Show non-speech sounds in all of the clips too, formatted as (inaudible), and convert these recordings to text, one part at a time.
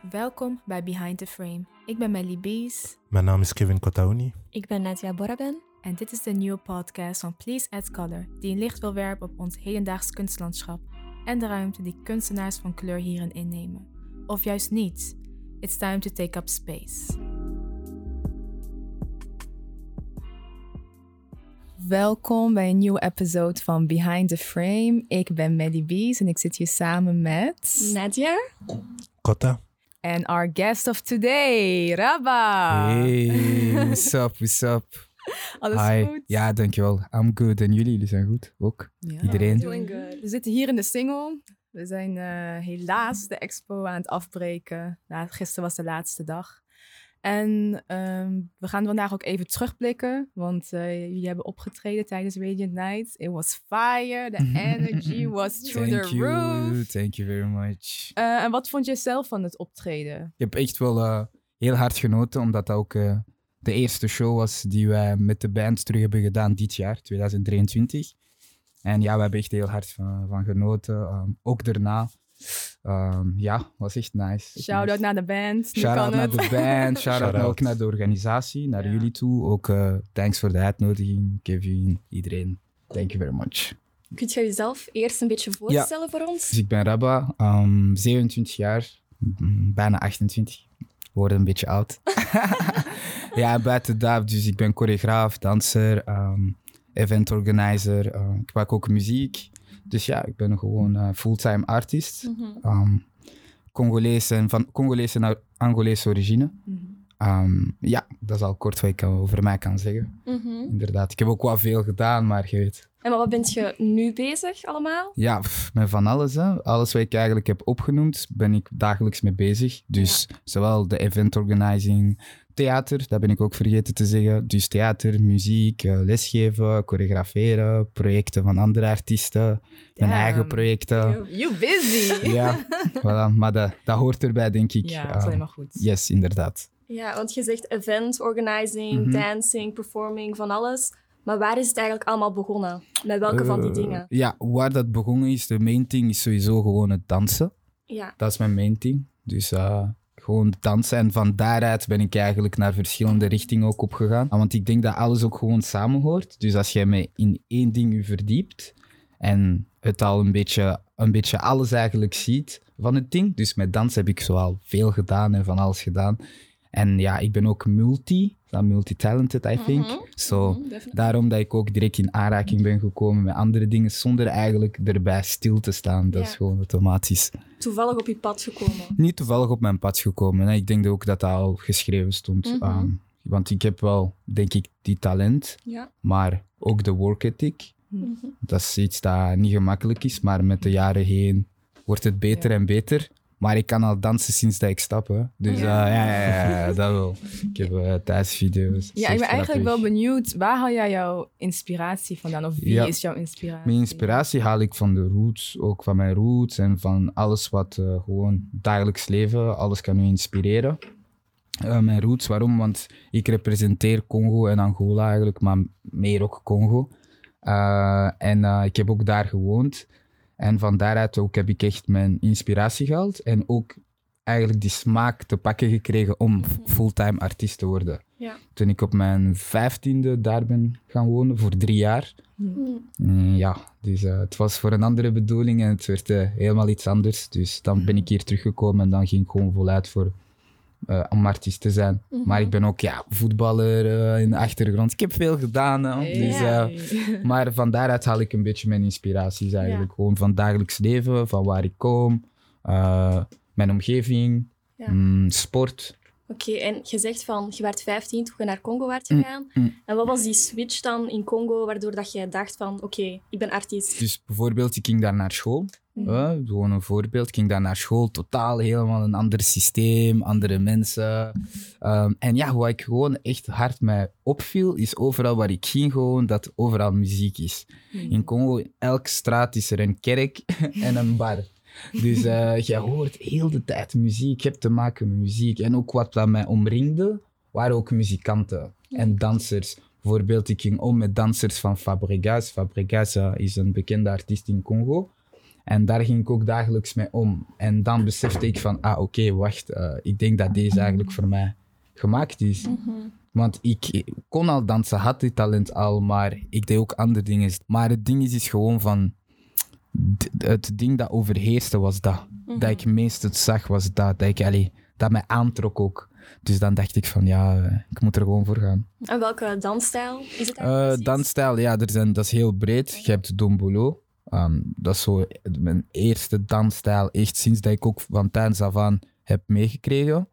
Welkom bij Behind the Frame. Ik ben Melly Bees Mijn naam is Kevin Kotaouni. Ik ben Nadia Boraben. en dit is de nieuwe podcast van Please Add Color, die een licht wil werpen op ons hedendaags kunstlandschap en de ruimte die kunstenaars van kleur hierin innemen. Of juist niet. It's time to take up space. Welkom bij een nieuwe episode van Behind the Frame. Ik ben Melly Bees en ik zit hier samen met... Nadia. Kota. En our guest of today, Rabba. Hey, (laughs) what's up, what's up? Alles Hi. goed? Ja, dankjewel. I'm good. En jullie? Jullie zijn goed? Ook? Ja. Iedereen? Doing good. We zitten hier in de single. We zijn eh, helaas de expo aan het afbreken. Nou, gisteren was de laatste dag. En ehm, we gaan vandaag ook even terugblikken. Want eh, jullie hebben opgetreden tijdens Radiant Night. It was fire. The (laughs) energy was through Thank the you. roof. Thank you very much. Eh, en wat vond je zelf van het optreden? Ik heb echt wel eh, heel hard genoten, omdat dat ook de eerste show was die wij met de band terug hebben gedaan dit jaar, 2023. En ja, we hebben echt heel hard van, van genoten. Ehm, ook daarna. Ehm, ja, was echt nice. Shout-out naar de band. Nu Shout-out naar de band, shout-out ook naar de organisatie, naar Ja. jullie toe. Ook eh, thanks voor de uitnodiging, Kevin, iedereen. Thank you very much. Kunt je jezelf eerst een beetje voorstellen voor ons? Dus ik ben Rabba, ehm, 27 jaar, mm, bijna 28. Word een beetje oud. (laughs) ja, buiten dat, dus ik ben choreograaf, danser, ehm event organizer. eh, ik maak ook muziek. Dus ja, ik ben gewoon eh, fulltime artiest. Congolees en van Congolese naar Angolese origine. Mhm. Ehm, ja, dat is al kort wat ik kan- over mij kan zeggen. Mhm. Inderdaad, ik heb ook wel veel gedaan, maar je weet. En met wat ben je nu bezig allemaal? Ja, pff, met van alles. Hè. Alles wat ik eigenlijk heb opgenoemd, ben ik dagelijks mee bezig. Dus zowel de event organizing, theater, dat ben ik ook vergeten te zeggen. Dus theater, muziek, eh, lesgeven, choreograferen, projecten van andere artiesten, mijn Damn. eigen projecten. You busy. (laughs) Ja, voilà. maar dat, dat hoort erbij, denk ik. Ja, dat is alleen maar goed. yes, inderdaad. Ja, want je zegt event organizing, Mhm. dancing, performing, van alles. Maar waar is het eigenlijk allemaal begonnen? Met welke van die Eh, dingen? Ja, waar dat begonnen is, de main thing is sowieso gewoon het dansen. Ja. Dat is mijn main thing. Dus eh, gewoon dansen. En van daaruit ben ik eigenlijk naar verschillende richtingen ook opgegaan. Ah, Want ik denk dat alles ook gewoon samenhoort. Dus als jij me in één ding je verdiept en het al een beetje, een beetje alles eigenlijk ziet van het ding. Dus met dans heb ik zoal veel gedaan en van alles gedaan. En ja, ik ben ook multi, dan multi-talented, I think. So, definitely. Daarom dat ik ook direct in aanraking ben gekomen met andere dingen, zonder eigenlijk erbij stil te staan. Dat Ja. is gewoon automatisch Toevallig op je pad gekomen. niet toevallig op mijn pad gekomen. Hè. Ik denk ook dat dat al geschreven stond. Mhm. Ehm, want ik heb wel, denk ik, die talent, Ja. maar ook de work ethic. Mhm. Dat is iets dat niet gemakkelijk is, maar met de jaren heen wordt het beter en beter. Maar ik kan al dansen sinds dat ik stap. Hè. Dus Ja. ja. ja, ja, ja, dat wel. Ik heb uh, thuisvideo's. Ja, ik ben eigenlijk wel benieuwd, waar haal jij jouw inspiratie vandaan? Of wie Ja. is jouw inspiratie? Mijn inspiratie haal ik van de roots, ook van mijn roots en van alles wat eh, gewoon dagelijks leven, alles kan u inspireren. Eh, mijn roots, waarom? Want ik representeer Congo en Angola eigenlijk, maar meer ook Congo. Eh, en eh, ik heb ook daar gewoond. En van daaruit ook heb ik echt mijn inspiratie gehaald en ook eigenlijk die smaak te pakken gekregen om fulltime artiest te worden. Ja. Toen ik op mijn vijftiende daar ben gaan wonen, voor drie jaar, Mhm. Mm, Ja, dus eh, het was voor een andere bedoeling en het werd eh, helemaal iets anders. Dus dan ben ik hier teruggekomen en dan ging ik gewoon voluit voor eh, om artiest te zijn. Mhm. Maar ik ben ook ja, voetballer eh, in de achtergrond. Ik heb veel gedaan. Dus, eh, maar van daaruit haal ik een beetje mijn inspiraties eigenlijk. Ja. Gewoon van dagelijks leven, van waar ik kom, mijn omgeving, Ja. mm, sport. Oké, en je zegt van, je werd 15 toen je naar Congo werd gegaan. mm. En wat was die switch dan in Congo, waardoor dat jij dacht van, oké, ik ben artiest. Dus bijvoorbeeld, ik ging daar naar school. Gewoon een voorbeeld. Ik ging daar naar school, totaal helemaal een ander systeem, andere mensen. Ehm, en ja, wat ik gewoon echt hard mij opviel, is overal waar ik ging gewoon dat overal muziek is. In Congo, in elke straat is er een kerk (laughs) en een bar. Dus eh je hoort heel de tijd muziek, je hebt te maken met muziek. En ook wat dat mij omringde, waren ook muzikanten en dansers. Bijvoorbeeld, ik ging om met dansers van Fabregas. Fabregas eh, is een bekende artiest in Congo. En daar ging ik ook dagelijks mee om. En dan besefte ik van, ah oké, wacht, eh, ik denk dat deze eigenlijk voor mij gemaakt is. Want ik kon al dansen, had dit talent al, maar ik deed ook andere dingen. Maar het ding is, is gewoon van, het ding dat overheerste was dat. Dat ik meest het zag was dat, dat ik, allee, dat mij aantrok ook. Dus dan dacht ik van, ja, eh, ik moet er gewoon voor gaan. En welke dansstijl is het Eh eigenlijk dansstijl, ja, er zijn, dat is heel breed. Je hebt Dombolo. Ehm, dat is zo mijn eerste dansstijl, echt sinds dat ik ook van thuis af aan heb meegekregen.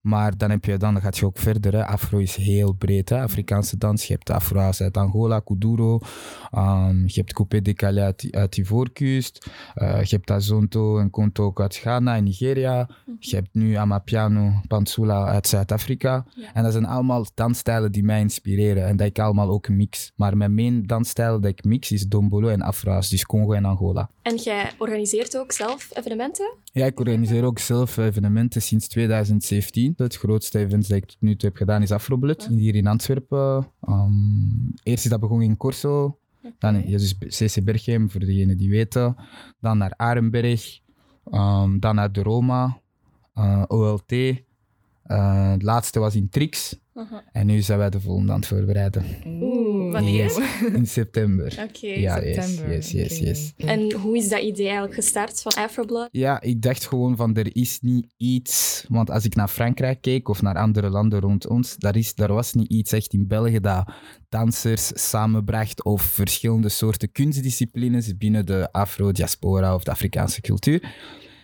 Maar dan, heb je, dan gaat je ook verder. Hè. Afro is heel breed. Hè. Afrikaanse dans. Je hebt Afro uit Angola, Kuduro. Ehm, je hebt Coupé Décalé uit, uit Ivoorkust. Eh, je hebt Azonto en Konto ook uit Ghana en Nigeria. Je hebt nu Amapiano, Pansula uit Zuid-Afrika. En dat zijn allemaal dansstijlen die mij inspireren. En dat ik allemaal ook mix. Maar mijn main dansstijl dat ik mix is Dombolo en Afro's. Dus Congo en Angola. En jij organiseert ook zelf evenementen? Ja, ik organiseer ook zelf evenementen sinds 2017. Het grootste event dat ik tot nu toe heb gedaan is Afroblood, hier in Antwerpen. Ehm, eerst is dat begonnen in Corso, dan ja, dus CC Berghem, voor degenen die weten. Dan naar Arenberg, ehm, dan naar de Roma, eh, OLT. Eh, het laatste was in Trix. En nu zijn wij de volgende aan het voorbereiden. Oeh. Wanneer? Yes, (laughs) in september. Oké. Ja, September, yes, yes, yes. En hoe is dat idee eigenlijk gestart van Afroblood? Ja, ik dacht gewoon van er is niet iets. Want als ik naar Frankrijk keek of naar andere landen rond ons, daar, is, daar was niet iets echt in België dat dansers samenbracht of verschillende soorten kunstdisciplines binnen de Afro-diaspora of de Afrikaanse cultuur.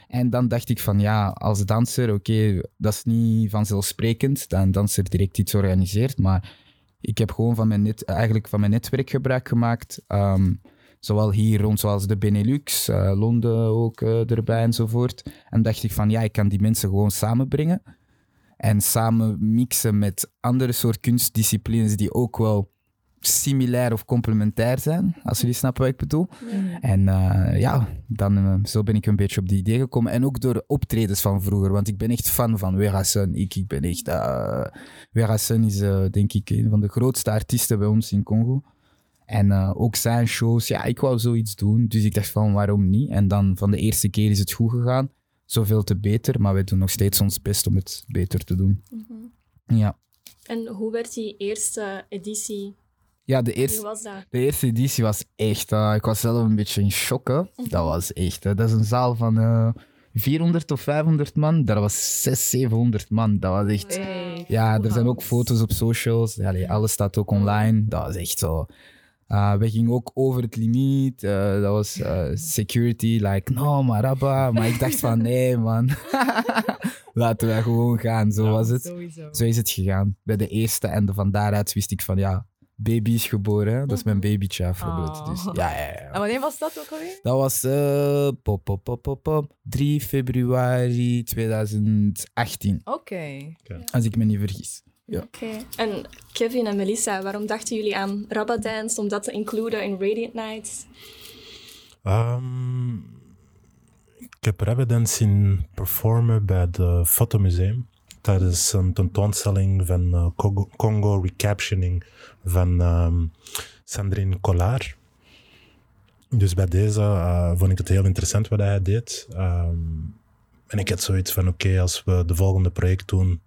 En dan dacht ik van ja, als danser, oké, dat is niet vanzelfsprekend dat een danser direct iets organiseert, maar ik heb gewoon van mijn, net, eigenlijk van mijn netwerk gebruik gemaakt. Ehm, zowel hier rond, zoals de Benelux, eh, Londen ook eh, erbij enzovoort. En dacht ik van ja, ik kan die mensen gewoon samenbrengen. En samen mixen met andere soort kunstdisciplines die ook wel similair of complementair zijn, als jullie snappen wat ik bedoel. En eh, ja, dan, eh, zo ben ik een beetje op die idee gekomen. En ook door de optredens van vroeger, want ik ben echt fan van Werasun. Ik, ik ben echt... eh Werasun is denk ik een van de grootste artiesten bij ons in Congo. En eh, ook zijn shows, ja, ik wou zoiets doen. Dus ik dacht van, waarom niet? En dan van de eerste keer is het goed gegaan. Zoveel te beter, maar wij doen nog steeds ons best om het beter te doen. Ja. En hoe werd die eerste editie? Ja, de eerste, was dat? de eerste editie was echt... eh, ik was zelf een beetje in shock, hè. Dat was echt... hè. dat is een zaal van eh 400 of 500 man. Daar was 600, 700 man. Dat was echt... Hey. Ja, er zijn ook foto's op socials. Allee, alles staat ook online. Dat was echt zo. Uh, we gingen ook over het limiet. Eh, dat was eh, security, like, no, maraba. Maar ik dacht van, nee, man. (laughs) Laten we gewoon gaan. Zo was het. Sowieso. Zo is het gegaan. Bij de eerste. En van daaruit wist ik van, ja, baby is geboren. hè. Dat is mijn babytje, bijvoorbeeld. Oh. Dus ja, ja, En ja. wanneer was dat ook alweer? Dat was eh, pop, pop, pop, pop, pop, 3 februari 2018. Oké. Als ik me niet vergis. Ja. Oké. En Kevin en Melissa, waarom dachten jullie aan Rabba Dance om dat te includen in Radiant Nights? Ehm, ik heb Rabbit zien performen bij het Fotomuseum. Tijdens een tentoonstelling van eh, Congo, recaptioning van ehm, Sandrine Collard. Dus bij deze eh, vond ik het heel interessant wat hij deed. Ehm, en ik had zoiets van, oké, als we de volgende project doen,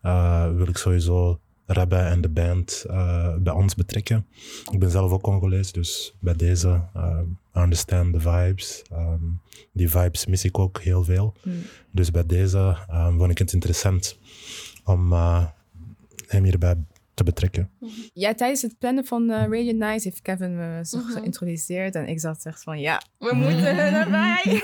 eh, wil ik sowieso Rabbi en de band eh, bij ons betrekken. Ik ben zelf ook Congolees, dus bij deze uh, I understand the vibes. Um, die vibes mis ik ook heel veel. Dus bij deze um, vond ik het interessant om uh, hem hierbij te betrekken. Ja, tijdens het plannen van eh Radiant Nights heeft Kevin me zo geïntroduceerd. En ik zat echt van, ja, we moeten hun erbij.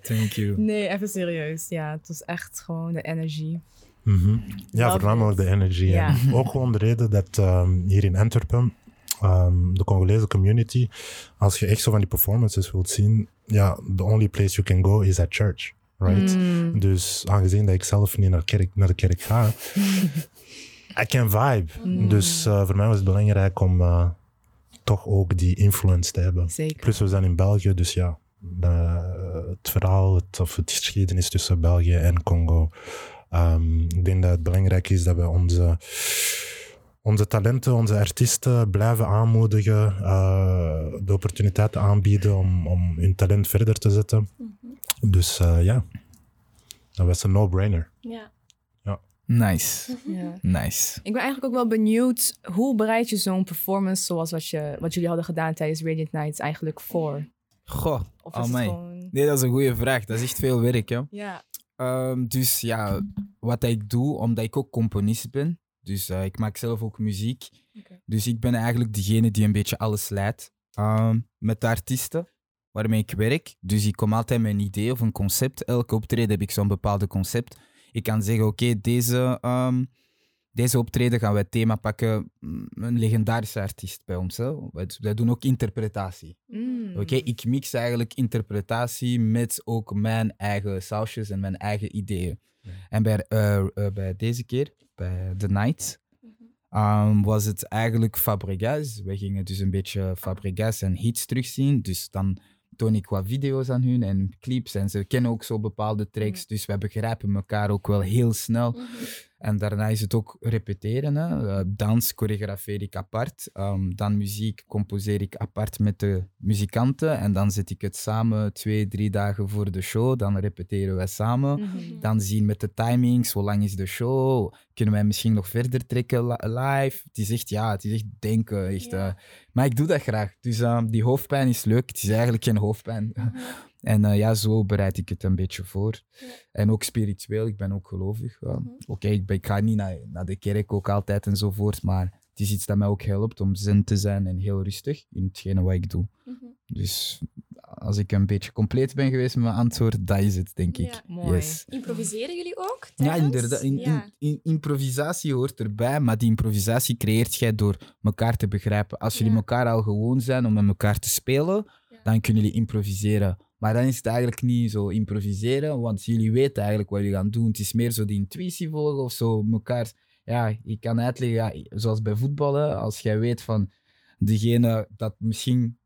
Thank you. (laughs) nee, even serieus. Ja, het was echt gewoon de energie. Mhm. Ja, voornamelijk de energie. Ja. En (laughs) ook gewoon de reden dat um, hier in Antwerpen, um, de Congolese community, als je echt zo van die performances wilt zien, ja, the only place you can go is at church. Right? Mm. Dus aangezien dat ik zelf niet naar, kerk, naar de kerk ga, (laughs) I can vibe. Dus uh, voor mij was het belangrijk om uh, toch ook die influence te hebben. Zeker. Plus we zijn in België, dus ja, uh, het verhaal het, of het geschiedenis tussen België en Congo. Um, ik denk dat het belangrijk is dat we onze, onze talenten, onze artiesten blijven aanmoedigen, uh, de opportuniteiten aanbieden om, om hun talent verder te zetten. Dus uh, ja, dat was een no-brainer. Ja. Nice. Ja. Nice. Ik ben eigenlijk ook wel benieuwd, hoe bereid je zo'n performance zoals wat, je, wat jullie hadden gedaan tijdens Radiant Nights eigenlijk voor? Goh, gewoon... Nee, dat is een goede vraag. Dat is echt veel werk, hè. Ja. Ehm, dus ja, wat ik doe, omdat ik ook componist ben. Dus eh, ik maak zelf ook muziek. Dus ik ben eigenlijk degene die een beetje alles leidt ehm, met de artiesten waarmee ik werk. Dus ik kom altijd met een idee of een concept. Elke optreden heb ik zo'n bepaalde concept. Ik kan zeggen, oké, deze, ehm, deze optreden gaan wij het thema pakken. mm, Een legendarische artiest bij ons. Hè. Wij, doen ook interpretatie. Mm. Oké, ik mix eigenlijk interpretatie met ook mijn eigen sausjes en mijn eigen ideeën. En bij, eh, eh, bij deze keer, bij The Night, ehm, was het eigenlijk Fabregas. We gingen dus een beetje Fabregas en hits terugzien. Dus dan toon ik wat video's aan hun en clips. En ze kennen ook zo bepaalde tracks. Dus wij begrijpen elkaar ook wel heel snel. En daarna is het ook repeteren. Hè. Eh, dans choreografeer ik apart. Ehm, dan muziek composeer ik apart met de muzikanten. En dan zet ik het samen twee, drie dagen voor de show. Dan repeteren wij samen. Mhm. Dan zien met de timings, hoe lang is de show? Kunnen wij misschien nog verder trekken li- live? Het is echt, ja, het is echt denken. Echt, eh, maar ik doe dat graag. Dus ehm, die hoofdpijn is leuk. Het is eigenlijk geen hoofdpijn. En eh, ja, zo bereid ik het een beetje voor. En ook spiritueel, ik ben ook gelovig. ja. Oké, ik, ga niet naar, naar de kerk ook altijd enzovoort, maar het is iets dat mij ook helpt om zen te zijn en heel rustig in hetgene wat ik doe. Mhm. Dus als ik een beetje compleet ben geweest met mijn antwoord, dat is het, denk ik. Ja. Mooi. Yes. Improviseren jullie ook? Ja, inderdaad. In, in- Ja. in- improvisatie hoort erbij, maar die improvisatie creëert jij door elkaar te begrijpen. Als jullie Ja. elkaar al gewoon zijn om met elkaar te spelen, Ja. dan kunnen jullie improviseren. Maar dan is het eigenlijk niet zo improviseren, want jullie weten eigenlijk wat jullie gaan doen. Het is meer zo die intuïtie volgen of zo. Elkaar, ja, je kan uitleggen, ja, zoals bij voetballen, als jij weet van degene dat misschien,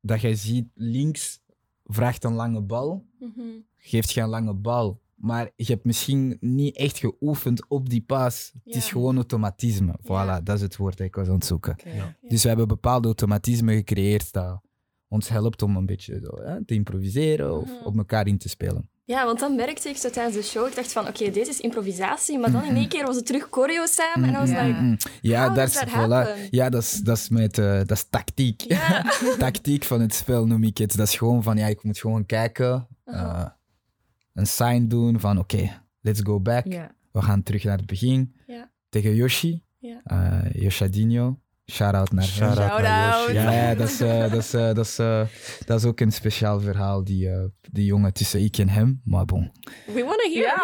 dat jij ziet links, vraagt een lange bal Mhm. geeft je een lange bal. Maar je hebt misschien niet echt geoefend op die pas. Het is gewoon automatisme. Voilà, Ja. dat is het woord dat ik was aan het zoeken. Ja. Dus we hebben bepaalde automatismen gecreëerd dat ons helpt om een beetje zo, hè, te improviseren of Mhm. op elkaar in te spelen. Ja, want dan merkte ik zo tijdens de show, ik dacht van, oké, deze is improvisatie, maar dan in één keer was het terug choreo samen en I was Ja. like, Ja, is, voilà. ja dat, is, dat, is met, eh, dat is tactiek. ja. (laughs) tactiek van het spel noem ik het. Dat is gewoon van, ja, ik moet gewoon kijken, Aha. eh, een sign doen van, oké, let's go back. Ja. We gaan terug naar het begin. Tegen Yoshi. Ja. Eh, Yoshadinho. Shout-out naar hem. Shout-out naar Shout-out. Yoshi. Ja, ja, dat, is, eh, dat, is, eh, dat, is, eh, dat is ook een speciaal verhaal, die, eh, die jongen tussen ik en hem. Maar bon. We want to hear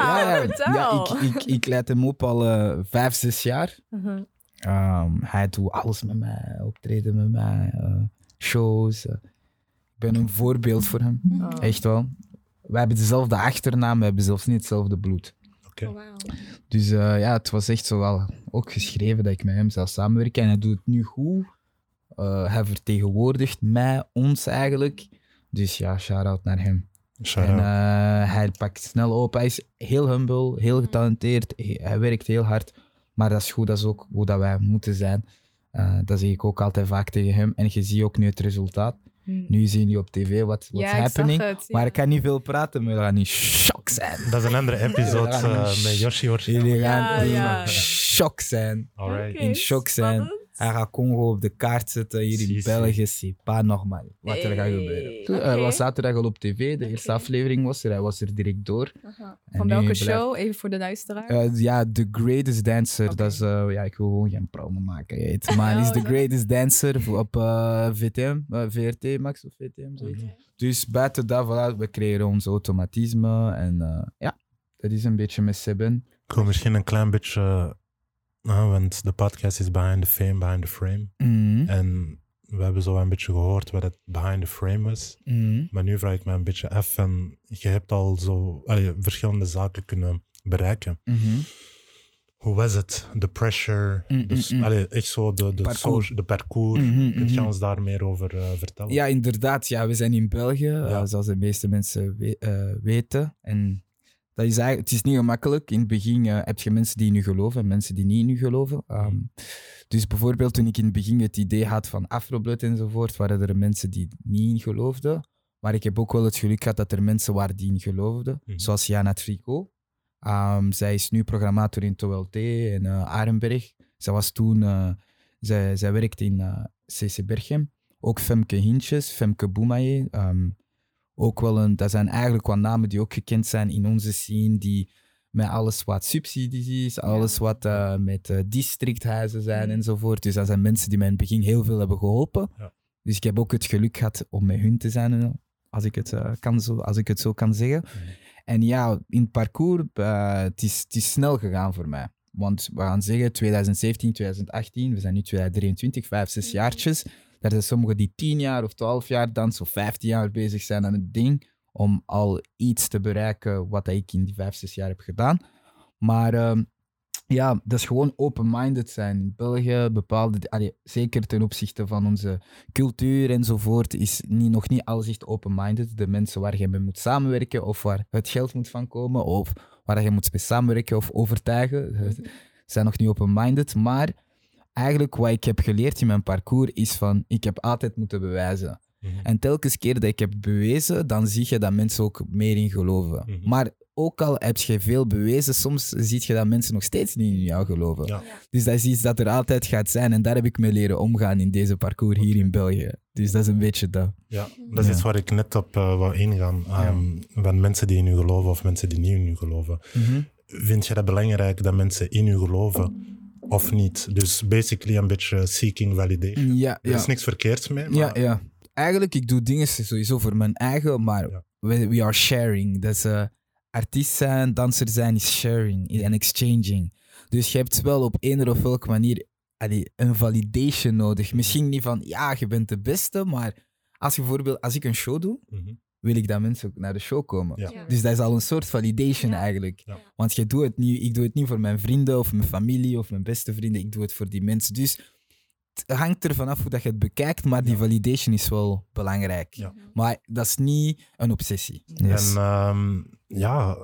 Ja. ja ik, ik, ik leid hem op al vijf, zes jaar. Mhm. Ehm, hij doet alles met mij, optreden met mij, shows. ik ben een voorbeeld voor hem, Oh. echt wel. We hebben dezelfde achternaam, we hebben zelfs niet hetzelfde bloed. Oh, wauw. Dus eh, ja, het was echt zo wel ook geschreven dat ik met hem zou samenwerken. En hij doet het nu goed. Eh, hij vertegenwoordigt mij, ons eigenlijk. Dus ja, shout-out naar hem. Shout en out. eh, hij pakt snel op. Hij is heel humble, heel getalenteerd. Hij werkt heel hard. Maar dat is goed, dat is ook hoe dat wij moeten zijn. Eh, dat zeg ik ook altijd vaak tegen hem. En je ziet ook nu het resultaat. Hm. Nu zien jullie op tv wat Ja, zag happening. het, ja. Maar ik kan niet veel praten, maar we gaan in shock zijn. Dat is een andere episode eh, met Yoshi Jullie waarschijnlijk. gaan Ja, in ja. shock zijn. Alright. In shock zijn. Hij gaat Congo op de kaart zetten hier in. België. C'est pas normaal wat er gaat gebeuren. Hij was zaterdag al op tv. De eerste aflevering was er. Hij was er direct door. Aha. Van welke blijft- show? Even voor de luisteraar. Eh, ja, The Greatest Dancer. Dat is, eh, ja, ik wil gewoon geen promo maken. (laughs) Maar hij is Oh, The. Greatest Dancer op eh, VTM, eh, VRT Max of VTM. zoiets. Dus buiten dat, voilà, we creëren ons automatisme. En eh, ja, dat is een beetje met Seben. Ik wil misschien een klein beetje, eh, want de podcast is Behind the Fame, Behind the Frame. Mhm. En we hebben zo een beetje gehoord wat het Behind the Frame was. Mhm. Maar nu vraag ik me een beetje af en je hebt al zo allee, verschillende zaken kunnen bereiken. Mhm. Hoe was het? De pressure, Mm, dus, allee, echt zo de, de, Parcours. de parcours. Kun je ons daar meer over eh, vertellen? Ja, inderdaad. Ja, we zijn in België, eh, zoals de meeste mensen we- eh, weten. En Dat is eigenlijk, het is niet gemakkelijk. In het begin eh, heb je mensen die in je geloven en mensen die niet in je geloven. Ehm, dus bijvoorbeeld toen ik in het begin het idee had van Afroblood enzovoort, waren er mensen die niet in geloofden. Maar ik heb ook wel het geluk gehad dat er mensen waren die in geloofden. Mhm. Zoals Jana Tricot. Ehm, zij is nu programmator in TOLT en eh Arenberg. Zij was toen, eh, zij, zij werkte in CC Berchem. Ook Femke Hintjes, Femke Boumaye. ehm, ook wel een, dat zijn eigenlijk wat namen die ook gekend zijn in onze scene, die met alles wat subsidies is, alles wat eh, met eh, districthuizen zijn Mhm. enzovoort. Dus dat zijn mensen die mij in het begin heel veel hebben geholpen. Ja. Dus ik heb ook het geluk gehad om met hun te zijn, eh, als ik het, kan zo, als ik het zo kan zeggen. En ja, in het parcours, eh, het, is, het is snel gegaan voor mij. Want we gaan zeggen 2017, 2018, we zijn nu 2023, vijf, zes jaartjes. Er zijn sommigen die tien jaar of twaalf jaar dansen of vijftien jaar bezig zijn aan het ding om al iets te bereiken wat ik in die vijf, zes jaar heb gedaan. Maar ehm, ja, dat is gewoon open-minded zijn. In België, bepaalde, allee, zeker ten opzichte van onze cultuur enzovoort, is niet, nog niet alles echt open-minded. De mensen waar je mee moet samenwerken of waar het geld moet van komen of waar je moet mee samenwerken of overtuigen, eh, zijn nog niet open-minded. Maar eigenlijk wat ik heb geleerd in mijn parcours is van, ik heb altijd moeten bewijzen. Mhm. En telkens keer dat ik heb bewezen, dan zie je dat mensen ook meer in geloven. Mhm. Maar ook al heb je veel bewezen, soms zie je dat mensen nog steeds niet in jou geloven. Ja. Dus dat is iets dat er altijd gaat zijn. En daar heb ik mee leren omgaan in deze parcours hier in België. Dus dat is een beetje dat. Ja, dat is Ja. iets waar ik net op eh wou ingaan. Ehm, Van mensen die in u geloven of mensen die niet in u geloven. Vind je dat belangrijk dat mensen in u geloven of niet? Dus basically een beetje seeking validation. Ja, Er is niks verkeerds mee, maar Ja, ja. Eigenlijk, ik doe dingen sowieso voor mijn eigen, maar Ja. we, we are sharing. Dus eh, artiest zijn, danser zijn is sharing en exchanging. Dus je hebt wel op een of welke manier allee, een validation nodig. Misschien niet van, ja, je bent de beste, maar als, je bijvoorbeeld, als ik een show doe, Mhm. Wil ik dat mensen ook naar de show komen. Ja. Ja. Dus dat is al een soort validation Ja. eigenlijk. Ja. Want je doet het niet, ik doe het niet voor mijn vrienden of mijn familie of mijn beste vrienden. Ik doe het voor die mensen. Dus het hangt er vanaf hoe dat je het bekijkt, maar die validation is wel belangrijk. Ja. Maar dat is niet een obsessie. Yes. En ehm, ja,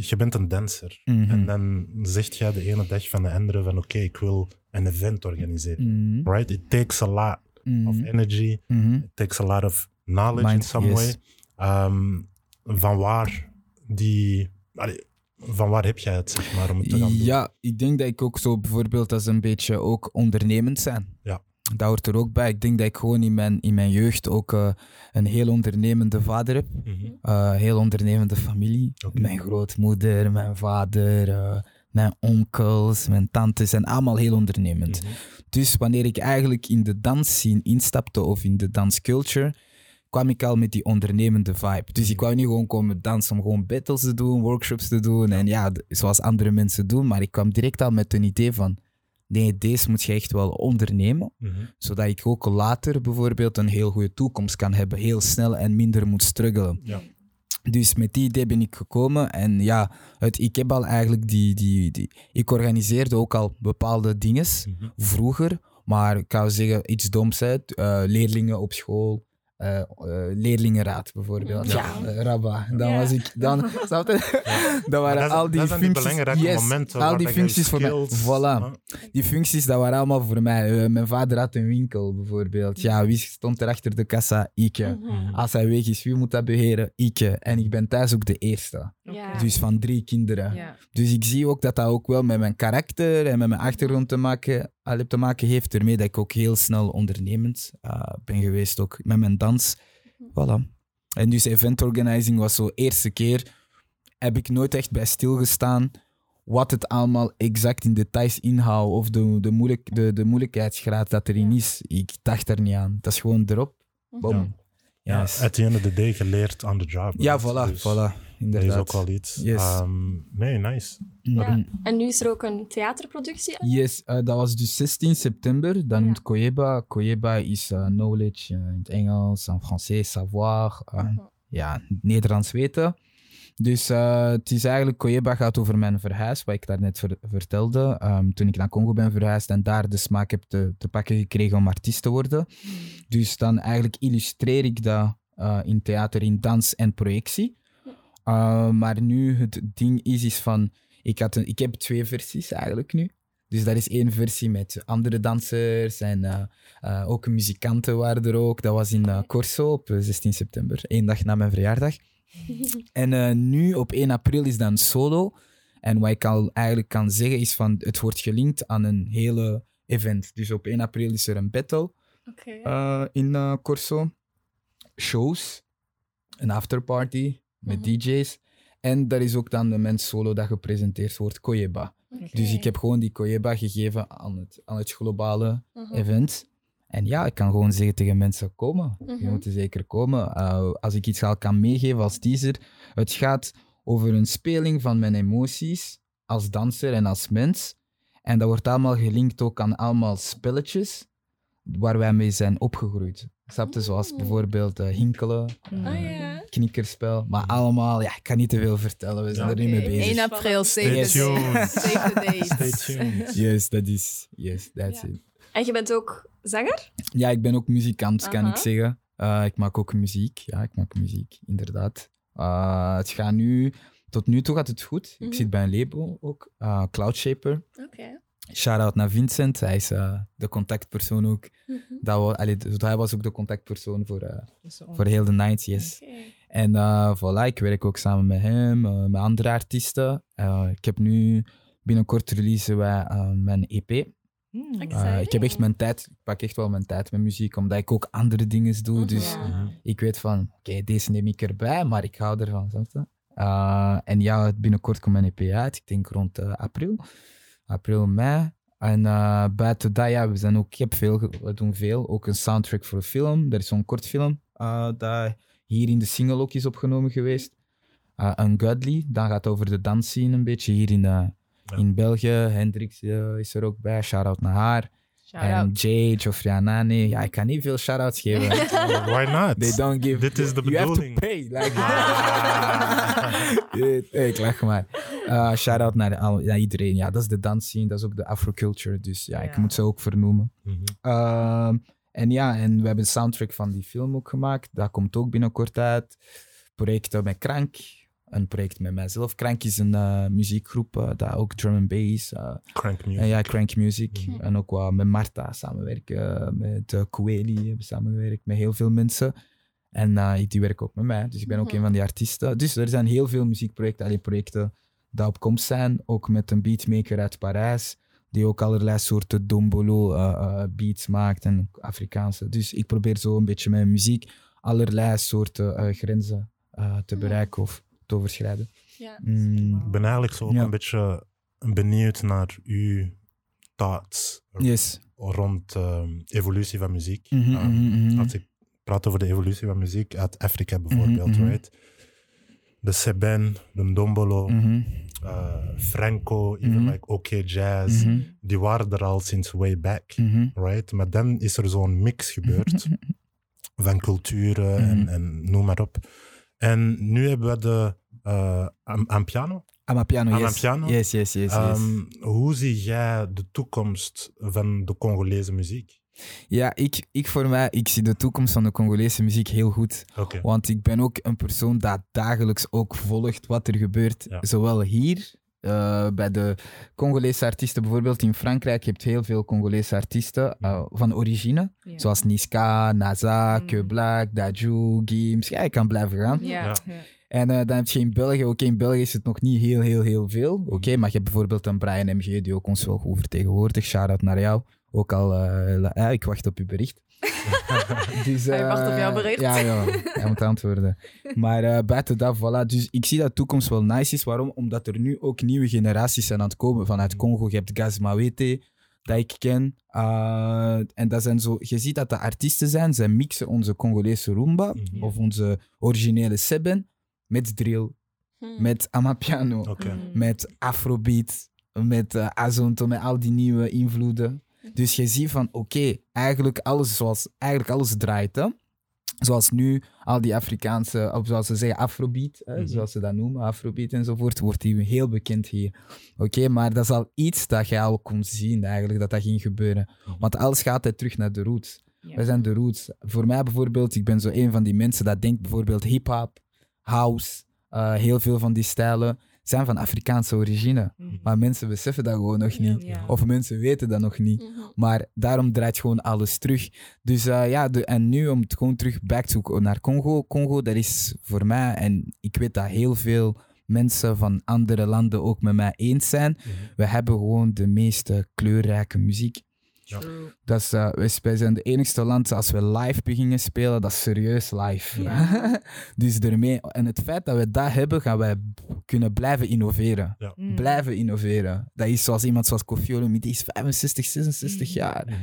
je bent een danser. Mhm. En dan zegt jij de ene dag van de andere van oké, ik wil een event organiseren. Mhm. Right? It takes a lot of Mhm. energy. It takes a lot of knowledge in some yes. way. Ehm, van waar die... allee, van waar heb jij het, zeg maar, om het te gaan doen? Ja, ik denk dat ik ook zo bijvoorbeeld als een beetje ook ondernemend zijn. Ja. Dat hoort er ook bij. Ik denk dat ik gewoon in mijn, in mijn jeugd ook eh, een heel ondernemende vader heb. Mhm. Eh, heel ondernemende familie. Mijn grootmoeder, mijn vader, eh, mijn onkels, mijn tantes zijn allemaal heel ondernemend. Mhm. Dus wanneer ik eigenlijk in de dansscene instapte of in de dansculture, kwam ik al met die ondernemende vibe. Dus ik wou niet gewoon komen dansen om gewoon battles te doen, workshops te doen en ja, zoals andere mensen doen, maar ik kwam direct al met een idee van, nee, deze moet je echt wel ondernemen, Mhm. zodat ik ook later bijvoorbeeld een heel goede toekomst kan hebben, heel snel en minder moet struggelen. Ja. Dus met die idee ben ik gekomen. En ja, het, ik heb al eigenlijk die, die, die... Ik organiseerde ook al bepaalde dingen Mhm. vroeger. Maar ik zou zeggen, iets doms uit. eh, leerlingen op school. Eh, eh, leerlingenraad bijvoorbeeld. Ja. Eh, Rabba. Dan Ja. was ik... Dan, (laughs) snap je? (laughs) Dan waren dat, al die dat die functies... belangrijke Yes, momenten al die functies voor mij. Voilà. Die functies, dat waren allemaal voor mij. Mijn vader had een winkel, bijvoorbeeld. Ja, wie stond er achter de kassa? Ik. Mhm. Als hij weg is, wie moet dat beheren? Ik. En ik ben thuis ook de eerste. Dus van drie kinderen. Ja. Dus ik zie ook dat dat ook wel met mijn karakter en met mijn achtergrond te maken, al te maken heeft. Ermee dat ik ook heel snel ondernemend eh, ben geweest, ook met mijn dans. Voilà. En dus event organizing was zo eerste keer. Heb ik nooit echt bij stilgestaan wat het allemaal exact in details inhoudt of de, de, moeilijk, de, de moeilijkheidsgraad dat erin is. Ik dacht er niet aan. Dat is gewoon erop. Boom. Ja, Yes. at the end of the day geleerd on the job. Ja, right? voilà, Dus voilà. Dat is Inderdaad. ook wel iets. Yes. Ehm, nee, nice. Ja. En nu is er ook een theaterproductie. Yes, eh, dat was dus 16 september. Dat Ja. noemt Koyeba. Koyeba is eh, knowledge eh, in het Engels, in Français, savoir. Mhm. Ja, Nederlands weten. Dus eh, het is eigenlijk, Koyeba gaat over mijn verhuis, wat ik daarnet ver- vertelde. Ehm, toen ik naar Congo ben verhuisd en daar de smaak heb te, te pakken gekregen om artiest te worden. Dus dan eigenlijk illustreer ik dat eh, in theater, in dans en projectie. Uh, maar nu het ding is, is van... Ik, had een, ik heb twee versies eigenlijk nu. Dus dat is één versie met andere dansers en uh, uh, ook muzikanten waren er ook. Dat was in uh, Corso op 16 september, één dag na mijn verjaardag. En nu op 1 april is dan solo. En wat ik al eigenlijk kan zeggen is van het wordt gelinkt aan een hele event. Dus op 1 april is er een battle okay. in Corso. Shows, een afterparty met mm -hmm. DJ's. En daar is ook dan de mens solo dat gepresenteerd wordt, Koyeba. Okay. Dus ik heb gewoon die Koyeba gegeven aan het, aan het globale -huh. event. En ja, ik kan gewoon zeggen tegen mensen, komen. Je moet zeker komen. Uh, als ik iets al kan meegeven als teaser. Het gaat over een speling van mijn emoties als danser en als mens. En dat wordt allemaal gelinkt ook aan allemaal spelletjes waar wij mee zijn opgegroeid. Snapte? Zoals bijvoorbeeld uh, hinkelen, uh, oh, yeah. knikkerspel. Maar allemaal, ja, ik kan niet te veel vertellen. We zijn okay. er niet mee bezig. 1 april, save yes. the date. Stay tuned. Yes, dat is, yes, that's it. En je bent ook zanger? Ja, ik ben ook muzikant, kan ik zeggen. Uh, ik maak ook muziek. Ja, ik maak muziek, inderdaad. Uh, het gaat nu, tot nu toe gaat het goed. Mm -hmm. Ik zit bij een label ook, uh, Cloud Shaper. Oké. Okay. Shout-out naar Vincent, hij is uh, de contactpersoon ook. Mm -hmm. dat was, allee, dus hij was ook de contactpersoon voor, uh, voor heel de 90s. Yes. Okay. En uh, voilà, ik werk ook samen met hem, met andere artiesten. ik heb nu binnenkort releasen wij mijn EP. Mm, ik heb echt mijn tijd, ik pak echt wel mijn tijd met muziek, omdat ik ook andere dingen doe. Mm -hmm. Dus ja. ik weet van, oké, okay, deze neem ik erbij, maar ik hou ervan. en ja, binnenkort komt mijn EP uit, ik denk rond april april, mei. En uh, buiten dat, ja, we, zijn ook, ik heb veel, we doen veel. Ook een soundtrack voor een film. Er is zo'n kortfilm uh, dat hier in de single ook is opgenomen geweest. Uh, Ungodly, dat gaat over de dansscene een beetje hier in, ja. in België. Hendrix is er ook bij, shout-out naar haar. En Jay, Geoffrey Anane. Ja, ik kan niet veel shout-outs geven. (laughs) Why not? They don't give... Dit is de you bedoeling. have to pay. Like, (laughs) hey, ik lach maar. Uh, shout-out naar, naar, iedereen. Ja, dat is de dansscene. Dat is ook de afroculture. Dus ja, ja. ik moet ze ook vernoemen. Mm -hmm. uh, en ja, en we hebben een soundtrack van die film ook gemaakt. Dat komt ook binnenkort uit. Projecten met Krank een project met mijzelf. Crank is een uh, muziekgroep, uh, dat ook drum and bass. Uh, Crank Music. En ja, Crank Music. Mhm. En ook wat met Marta samenwerken, met uh, Coeli hebben samengewerkt, met heel veel mensen. En die werken ook met mij, dus ik ben ook Mhm. een van die artiesten. Dus er zijn heel veel muziekprojecten, alleen projecten die op komst zijn. Ook met een beatmaker uit Parijs, die ook allerlei soorten dombolo beats maakt en Afrikaanse. Dus ik probeer zo een beetje met muziek allerlei soorten grenzen te bereiken of te overschrijden. Ja. Mm, Ik ben eigenlijk zo ook Ja. een beetje benieuwd naar uw thoughts yes. rond ehm, evolutie van muziek. Mhm, Ehm, mhm, mhm. Als ik praat over de evolutie van muziek uit Afrika bijvoorbeeld, right? De Seben, de Dombolo, Mhm, eh, Franco, even like OK Jazz, die waren er al sinds way back, right? Maar dan is er zo'n mix gebeurd (laughs) van culturen en, en noem maar op. En nu hebben we de uh, Am- Ampiano. Amapiano, yes. Amapiano? Yes, yes, yes, yes. Ehm, hoe zie jij de toekomst van de Congolese muziek? ja, ik, ik voor mij, ik zie de toekomst van de Congolese muziek heel goed. Want ik ben ook een persoon dat dagelijks ook volgt wat er gebeurt. Ja. Zowel hier, eh, bij de Congolese artiesten, bijvoorbeeld in Frankrijk, je hebt heel veel Congolese artiesten eh, van origine. Ja. Zoals Niska, Naza, Mm. Que Black, Daju, Gims. Ja, ik kan blijven gaan. Ja. En eh, dan heb je in België, oké, in België is het nog niet heel, heel, heel veel. Oké, maar je hebt bijvoorbeeld een Brian MG die ook ons wel goed vertegenwoordigt. Shout-out naar jou. Ook al, eh, ik wacht op uw bericht. (laughs) dus, Hij wacht op eh, jouw bericht. Ja, ja, hij moet antwoorden. Maar eh, buiten dat, voilà. Dus ik zie dat de toekomst wel nice is. Waarom? Omdat er nu ook nieuwe generaties zijn aan het komen vanuit Congo. Je hebt Gaz Mawete, dat ik ken. Uh, en dat zijn zo, je ziet dat de artiesten zijn, zij mixen onze Congolese rumba Mhm. of onze originele seben met drill, Hm. met amapiano, Oké. Mm. met afrobeat, met uh, azonto, met al die nieuwe invloeden. Dus je ziet van, oké, eigenlijk alles zoals, eigenlijk alles draait, hè. Zoals nu al die Afrikaanse, of zoals ze zeggen, afrobeat, hè, Mhm. zoals ze dat noemen, afrobeat enzovoort, wordt die heel bekend hier. Oké, maar dat is al iets dat je al kon zien eigenlijk, dat dat ging gebeuren. Mhm. Want alles gaat altijd terug naar de roots. Ja. Wij zijn de roots. Voor mij bijvoorbeeld, ik ben zo een van die mensen dat denkt bijvoorbeeld hip-hop, house, Eh, heel veel van die stijlen zijn van Afrikaanse origine. Mhm. Maar mensen beseffen dat gewoon nog niet. Ja. Of mensen weten dat nog niet. Mhm. Maar daarom draait gewoon alles terug. Dus eh, ja, de, en nu om het gewoon terug back to, naar Congo. Congo, dat is voor mij, en ik weet dat heel veel mensen van andere landen ook met mij eens zijn. Mhm. We hebben gewoon de meest eh, kleurrijke muziek. Ja. Dat is, eh, wij, wij zijn de enigste land als we live beginnen spelen, dat is serieus live. Ja. (laughs) dus daarmee, en het feit dat we dat hebben, gaan wij kunnen blijven innoveren. Mm. Blijven innoveren. Dat is zoals iemand zoals Kofi Olomide, die is 65, 66 Mhm. jaar. Mhm.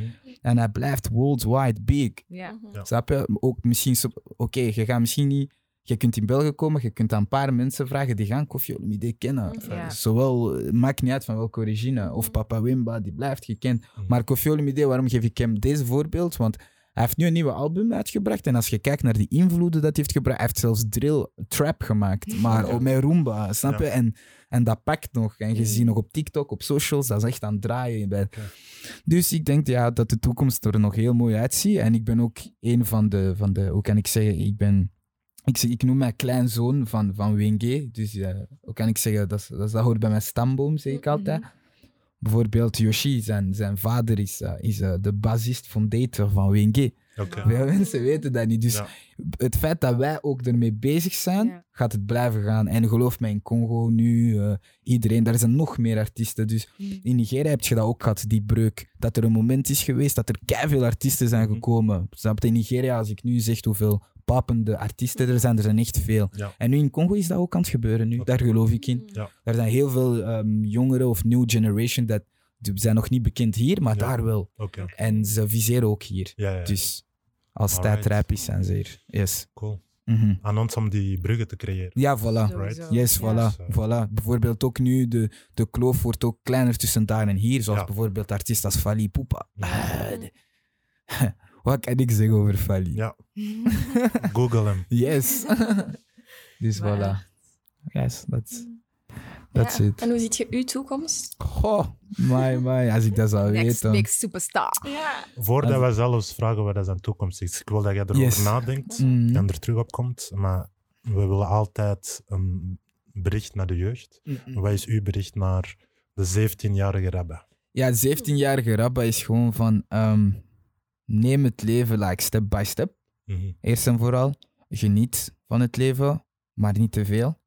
En hij blijft worldwide big. Ja. Mhm. Ja. Snap je? Ook misschien, zo- oké, je gaat misschien niet, je kunt in België komen, je kunt aan een paar mensen vragen die gaan Kofi Olomide kennen. Ja. Zowel, eh, maakt niet uit van welke origine. Of Papa Wimba, die blijft gekend. Mhm. Maar Kofi Olomide, waarom geef ik hem deze voorbeeld? Want hij heeft nu een nieuwe album uitgebracht. En als je kijkt naar die invloeden dat hij heeft gebracht, hij heeft zelfs drill, trap gemaakt. Maar Ja. ook met Roomba, snap je? Ja. En, en dat pakt nog. En je ziet nog op TikTok, op socials, dat is echt aan het draaien. Bij. Dus ik denk ja, dat de toekomst er nog heel mooi uitziet. En ik ben ook een van de, van de hoe kan ik zeggen, ik ben... Ik, zeg- ik noem mij kleinzoon van, van WNG. Dus eh, hoe kan ik zeggen, dat, dat, dat hoort bij mijn stamboom, zeg ik Mhm. altijd. Bijvoorbeeld Yoshi, zijn, zijn vader is, eh, is eh, de bassist fondator van WNG. Oké. Veel mensen weten dat niet. Dus Ja. het feit dat wij ook ermee bezig zijn, Ja. gaat het blijven gaan. En geloof mij, in Congo nu, eh, iedereen, daar zijn nog meer artiesten. Dus Mm. in Nigeria heb je dat ook gehad, die breuk. Dat er een moment is geweest dat er veel artiesten zijn Mhm. gekomen. Snap je? In Nigeria, als ik nu zeg hoeveel papende artiesten er zijn, er zijn echt veel. Ja. En nu in Congo is dat ook aan het gebeuren nu. Daar geloof ik in. Ja. Er zijn heel veel ehm, jongeren of new generation dat die zijn nog niet bekend hier, maar Ja. daar wel. Oké. En ze viseren ook hier. Ja, ja. Dus als Alright. tijdrijp is, zijn ze hier. Yes. Cool. Mhm. Aan ons om die bruggen te creëren. Ja, voilà. Yes, voilà, Ja. voilà. Bijvoorbeeld ook nu, de, de kloof wordt ook kleiner tussen daar en hier. Zoals Ja. bijvoorbeeld artiesten als Fali Poupa. (laughs) Wat kan ik zeggen over Fali? Ja. (laughs) Google hem. Yes. (laughs) dus Maar- voilà. Yes, that's, that's Ja. it. En hoe ziet je uw toekomst? Goh, my, my, als ik dat zou Next weten. big superstar. Ja. Voordat Als- we zelfs vragen wat dat zijn toekomst is. Ik wil dat jij erover Yes. nadenkt Mhm. en er terug op komt. Maar we willen altijd een bericht naar de jeugd. Mm-mm. Wat is uw bericht naar de 17-jarige Rabbe? Ja, 17-jarige Rabba is gewoon van... ehm, neem het leven like step by step. Mhm. Eerst en vooral, geniet van het leven, maar niet te veel.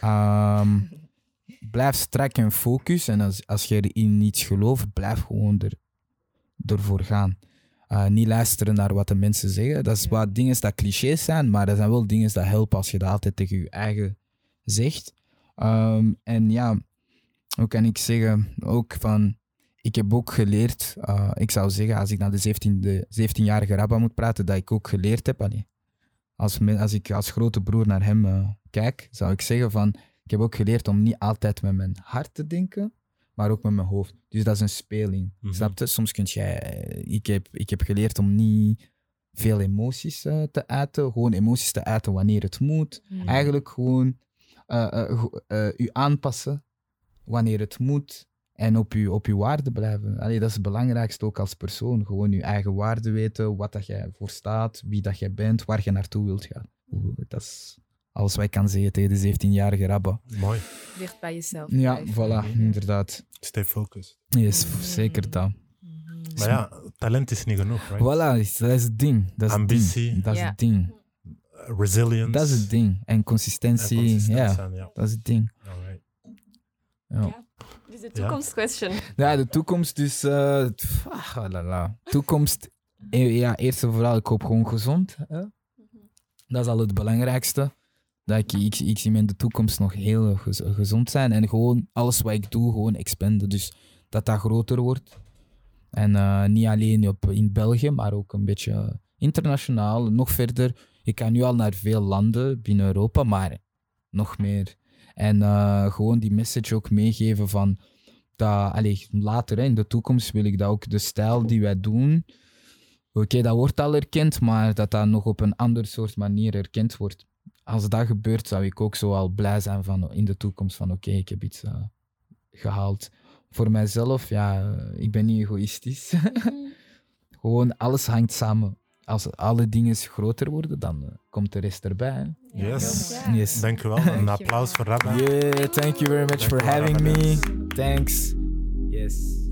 Ehm, blijf strak en focus. En als, als je in iets gelooft, blijf gewoon er, ervoor gaan. Eh, niet luisteren naar wat de mensen zeggen. Dat is Ja. wat dingen dat clichés zijn, maar dat zijn wel dingen dat helpen als je dat altijd tegen je eigen zegt. Ehm, en ja, hoe kan ik zeggen, ook van, ik heb ook geleerd, eh, ik zou zeggen, als ik naar de 17, de 17-jarige Rabba moet praten, dat ik ook geleerd heb. allee, als, als ik als grote broer naar hem eh, kijk, zou ik zeggen van, ik heb ook geleerd om niet altijd met mijn hart te denken, maar ook met mijn hoofd. Dus dat is een speling. Mhm. Snap je? Soms kun jij, ik heb, ik heb geleerd om niet veel emoties eh, te uiten, gewoon emoties te uiten wanneer het moet. Mm. Eigenlijk gewoon eh, eh, eh, aanpassen wanneer het moet en op uw, op uw waarde blijven. Allee, dat is het belangrijkste ook als persoon. Gewoon je eigen waarde weten, wat dat jij voor staat, wie dat jij bent, waar je naartoe wilt gaan. Dat is alles wat ik kan zeggen tegen de 17-jarige Rabba. Mooi. Dicht bij jezelf. Ja, blijven. voilà, inderdaad. Stay focused. Yes, zeker dat. Mhm. Maar ja, talent is niet genoeg, right? Voilà, is- dat is het ding. Dat is Ambitie. ding. Dat is het ding. Resilience. Dat is het ding. En En consistentie, consistent ja, ja. dat is het ding. Alright. Ja. Dus de toekomstquestion. Ja, de toekomst dus... eh, ah, la, la. Toekomst, eh, ja, eerst en vooral, ik hoop gewoon gezond. Hè? Dat is al het belangrijkste. Dat ik, ik, ik zie me in de toekomst nog heel gez- gezond zijn. En gewoon alles wat ik doe, gewoon expanden. Dus dat dat groter wordt. En eh, niet alleen op, in België, maar ook een beetje internationaal. Nog verder. Ik kan nu al naar veel landen binnen Europa, maar nog meer. En eh, gewoon die message ook meegeven van dat, allee, later hè, in de toekomst wil ik dat ook de stijl die wij doen. Oké, dat wordt al erkend, maar dat dat nog op een ander soort manier erkend wordt. Als dat gebeurt, zou ik ook zo al blij zijn van in de toekomst van oké, ik heb iets eh, gehaald. Voor mijzelf, ja, eh, ik ben niet egoïstisch. (laughs) Gewoon alles hangt samen. Als alle dingen groter worden, dan eh, komt de rest erbij. hè. Yes. Ja. Yes. Dank u wel. Een applaus voor Rabba. Yeah, thank you very much for having me. Thanks. Yes.